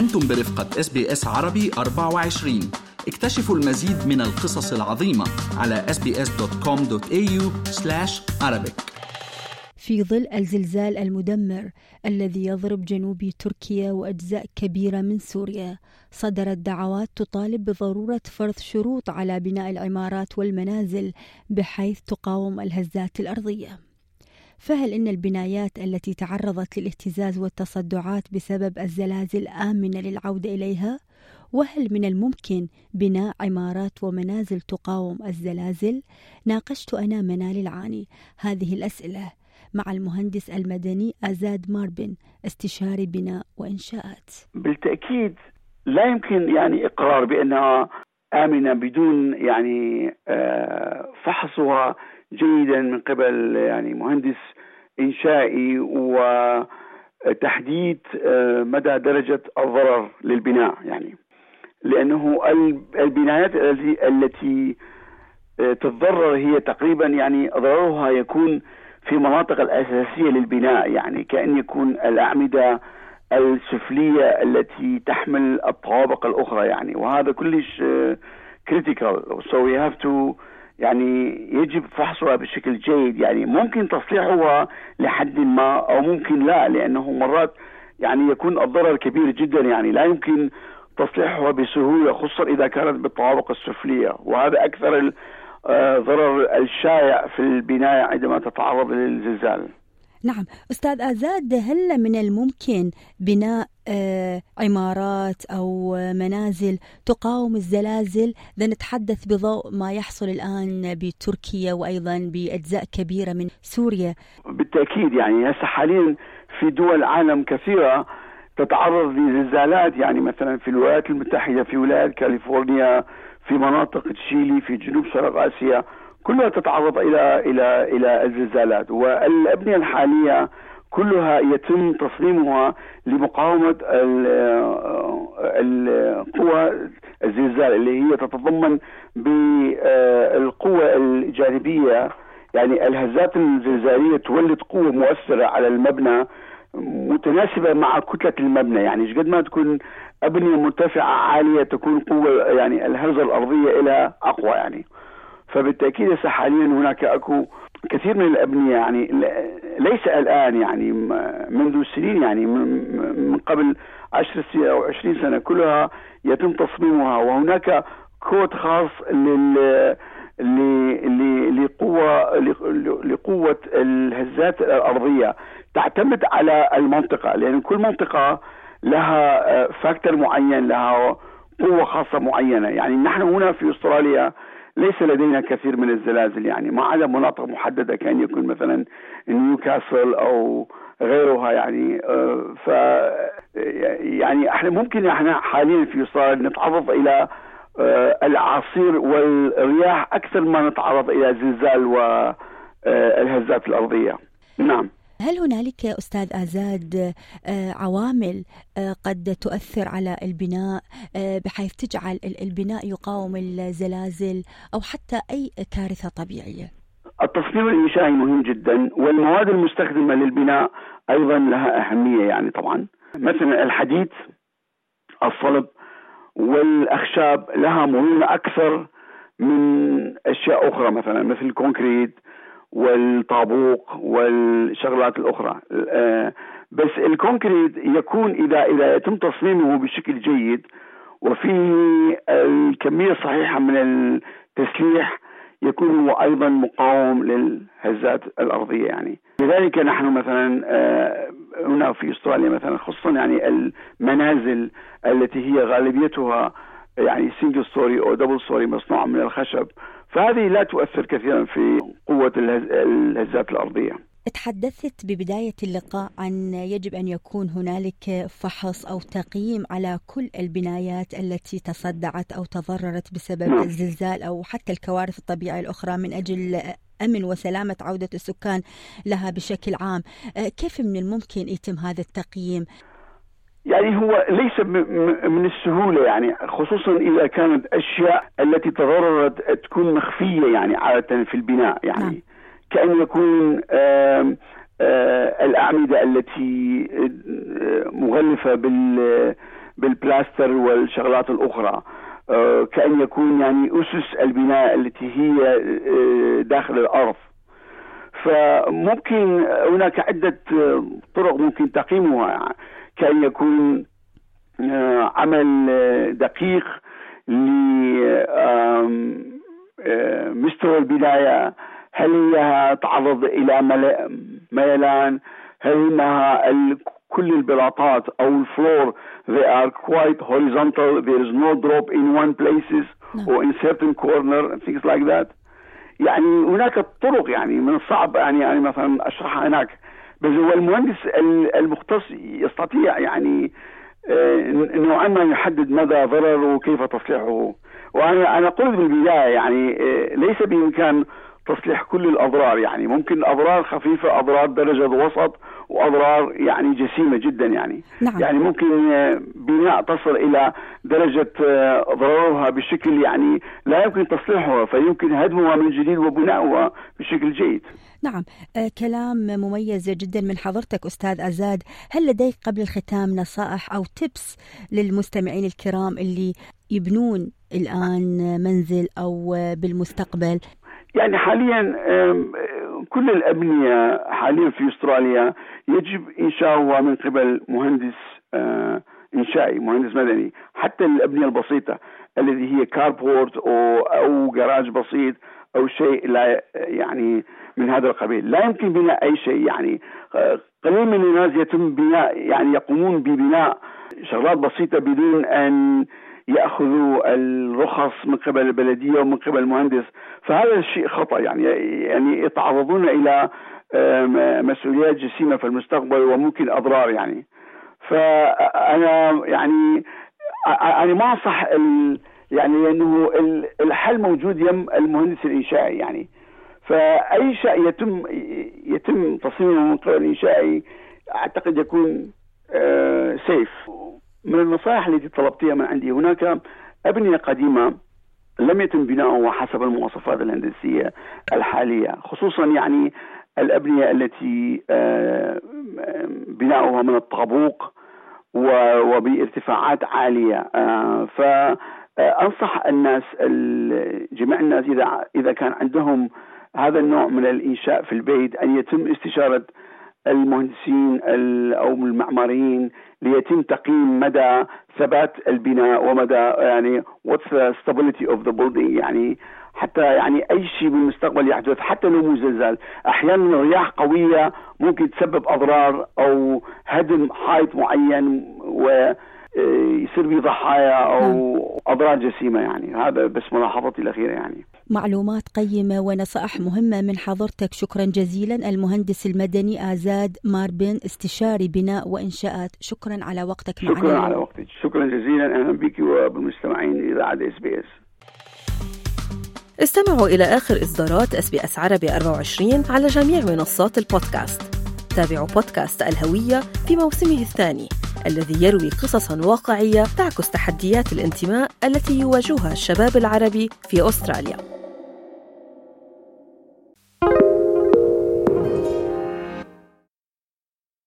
أنتم برفقة SBS عربي 24 اكتشفوا المزيد من القصص العظيمة على sbs.com.au Arabic. في ظل الزلزال المدمر الذي يضرب جنوب تركيا وأجزاء كبيرة من سوريا صدرت دعوات تطالب بضرورة فرض شروط على بناء العمارات والمنازل بحيث تقاوم الهزات الأرضية. فهل إن البنايات التي تعرضت للاهتزاز والتصدعات بسبب الزلازل آمنة للعودة إليها؟ وهل من الممكن بناء عمارات ومنازل تقاوم الزلازل؟ ناقشت أنا منال العاني هذه الأسئلة مع المهندس المدني أزاد ماربن استشاري بناء وإنشاءات. بالتأكيد لا يمكن يعني إقرار بأنها آمنة بدون يعني آه، فحصها جيدا من قبل يعني مهندس إنشائي وتحديد آه، مدى درجة الضرر للبناء يعني. لأنه البنايات التي آه، تتضرر هي تقريبا يعني ضررها يكون في مناطق الأساسية للبناء يعني كأن يكون الأعمدة السفلية التي تحمل الطوابق الأخرى يعني. وهذا كلش critical so we have to يعني يجب فحصها بشكل جيد. يعني ممكن تصليحها لحد ما أو ممكن لا لأنه مرات يعني يكون الضرر كبير جدا. يعني لا يمكن تصليحها بسهولة خصوصا إذا كانت بالطوابق السفلية. وهذا أكثر آه، ضرر الشائع في البناية عندما تتعرض للزلزال. نعم. أستاذ آزاد هل من الممكن بناء آه، عمارات أو منازل تقاوم الزلازل؟ إذا نتحدث بضوء ما يحصل الآن بتركيا وأيضا بأجزاء كبيرة من سوريا. بالتأكيد يعني هسه حاليا في دول عالم كثيرة تتعرض لزلزالات يعني مثلا في الولايات المتحدة في ولاية كاليفورنيا في مناطق تشيلي في جنوب شرق آسيا. كلها تتعرض إلى إلى إلى الزلزالات والأبنية الحالية كلها يتم تصميمها لمقاومة القوى الزلزال اللي هي تتضمن بالقوه الجانبية يعني الهزات الزلزالية تولد قوة مؤثرة على المبنى متناسبة مع كتلة المبنى. يعني قد ما تكون أبنية مرتفعة عالية تكون قوة يعني الهزة الأرضية إلى أقوى يعني. فبالتأكيد هسه حاليا هناك أكو كثير من الأبنية يعني ليس الآن يعني منذ سنين يعني من قبل عشر سنين أو عشرين سنة كلها يتم تصميمها وهناك كود خاص لل لقوة لقوة الهزات الأرضية تعتمد على المنطقة لأن كل منطقة لها factor معين لها قوة خاصة معينة. يعني نحن هنا في أستراليا ليس لدينا كثير من الزلازل يعني ما عدا مناطق محددة كان يكون مثلا نيوكاسل أو غيرها يعني ف يعني إحنا ممكن إحنا حاليا في استراليا نتعرض إلى الأعاصير والرياح أكثر ما نتعرض إلى زلزال والهزات الأرضية. نعم. هل هنالك أستاذ آزاد آه، عوامل آه، قد تؤثر على البناء آه، بحيث تجعل البناء يقاوم الزلازل أو حتى أي كارثة طبيعية؟ التصميم الإنشائي مهم جدا والمواد المستخدمة للبناء أيضا لها أهمية يعني طبعا مثلا الحديد الصلب والأخشاب لها مرونه أكثر من أشياء أخرى مثلا مثل ال concrete والطابوق والشغلات الأخرى. آه، بس ال concrete يكون إذا إذا يتم تصميمه بشكل جيد وفيه الكمية الصحيحة من التسليح يكون هو أيضا مقاوم للهزات الأرضية يعني. لذلك نحن مثلا آه، هنا في أستراليا مثلا خصوصا يعني المنازل التي هي غالبيتها يعني single story أو double story مصنوعة من الخشب فهذه لا تؤثر كثيرا في قوة الهزات الأرضية. تحدثت ببداية اللقاء عن يجب أن يكون هنالك فحص أو تقييم على كل البنايات التي تصدعت أو تضررت بسبب نعم. الزلزال أو حتى الكوارث الطبيعية الأخرى من أجل أمن وسلامة عودة السكان لها بشكل عام. كيف من الممكن يتم هذا التقييم؟ يعني هو ليس من السهولة يعني خصوصا إذا كانت أشياء التي تضررت تكون مخفية يعني عادة في البناء يعني. نعم. كأن يكون آآ آآ الأعمدة التي مغلفة بال بالبلاستر والشغلات الأخرى. آه، كأن يكون يعني أسس البناء التي هي آه، داخل الأرض. فممكن هناك عدة طرق ممكن تقييمها. كان يكون عمل دقيق لمستوى البدايه هل هي تعرض إلى ميلان؟ هل إنها كل البلاطات أو الفلور they are quite horizontal. There is no drop in one places or in certain corner and things like that. يعني هناك طرق يعني من الصعب يعني يعني مثلا أشرحها هناك. بس هو المهندس المختص يستطيع يعني نوعا ما يحدد مدى ضرره وكيف تصليحه. وأنا أنا قلت بالبدايه يعني ليس بإمكان تصليح كل الأضرار يعني. ممكن أضرار خفيفة أضرار درجة وسط وأضرار يعني جسيمة جدا يعني. نعم. يعني ممكن بناء تصل إلى درجة ضررها بشكل يعني لا يمكن تصليحها فيمكن هدمها من جديد وبناؤها بشكل جيد. نعم. آه كلام مميز جدا من حضرتك أستاذ أزاد. هل لديك قبل الختام نصائح أو تبس للمستمعين الكرام اللي يبنون الآن منزل أو بالمستقبل؟ يعني حاليا كل الأبنية حاليا في أستراليا يجب إنشاؤها من قبل مهندس آه، إنشائي مهندس مدني حتى الأبنية البسيطة الذي هي كاربورت أو أو جراج بسيط أو شيء لا يعني من هذا القبيل. لا يمكن بناء أي شيء يعني آه، قليل من الناس يتم بناء يعني يقومون ببناء شغلات بسيطة بدون أن يأخذوا الرخص من قبل البلدية ومن قبل المهندس. فهذا الشيء خطأ يعني يعني يتعرضون إلى مسؤوليات جسيمة في المستقبل وممكن أضرار يعني. فأنا يعني أنا ما أنصح يعني إنه الحل موجود يم المهندس الإنشائي يعني. فأي شيء يتم يتم تصميمه من قبل الانشائي أعتقد يكون سيف آه، من النصائح التي طلبتها من عندي هناك أبنية قديمة لم يتم بناؤها حسب المواصفات الهندسية الحالية خصوصا يعني الأبنية التي آه، بناؤها من الطابوق وبارتفاعات عالية. آه، فأنصح الناس جميع الناس إذا إذا كان عندهم هذا النوع من الإنشاء في البيت أن يتم استشارة المهندسين أو المعماريين ليتم تقييم مدى ثبات البناء ومدى يعني what's the stability of the building يعني حتى يعني أي شيء بالمستقبل يحدث حتى لو مو زلزال. أحيانا الرياح قوية ممكن تسبب أضرار أو هدم حائط معين و يصير به ضحايا أو نعم. أضرار جسيمة يعني. هذا بس ملاحظتي الأخيرة يعني. معلومات قيمة ونصائح مهمة من حضرتك. شكرا جزيلا. المهندس المدني آزاد ماربن استشاري بناء وإنشاءات. شكرا على وقتك معنا. شكرا على وقتك. شكرا جزيلا. أهلا بك وبالمستمعين إذاعة إس بي إس. استمعوا إلى آخر إصدارات إس بي إس عربي 24 على جميع منصات البودكاست. تابعوا بودكاست الهوية في موسمه الثاني الذي يروي قصصا واقعية تعكس تحديات الانتماء التي يواجهها الشباب العربي في أستراليا.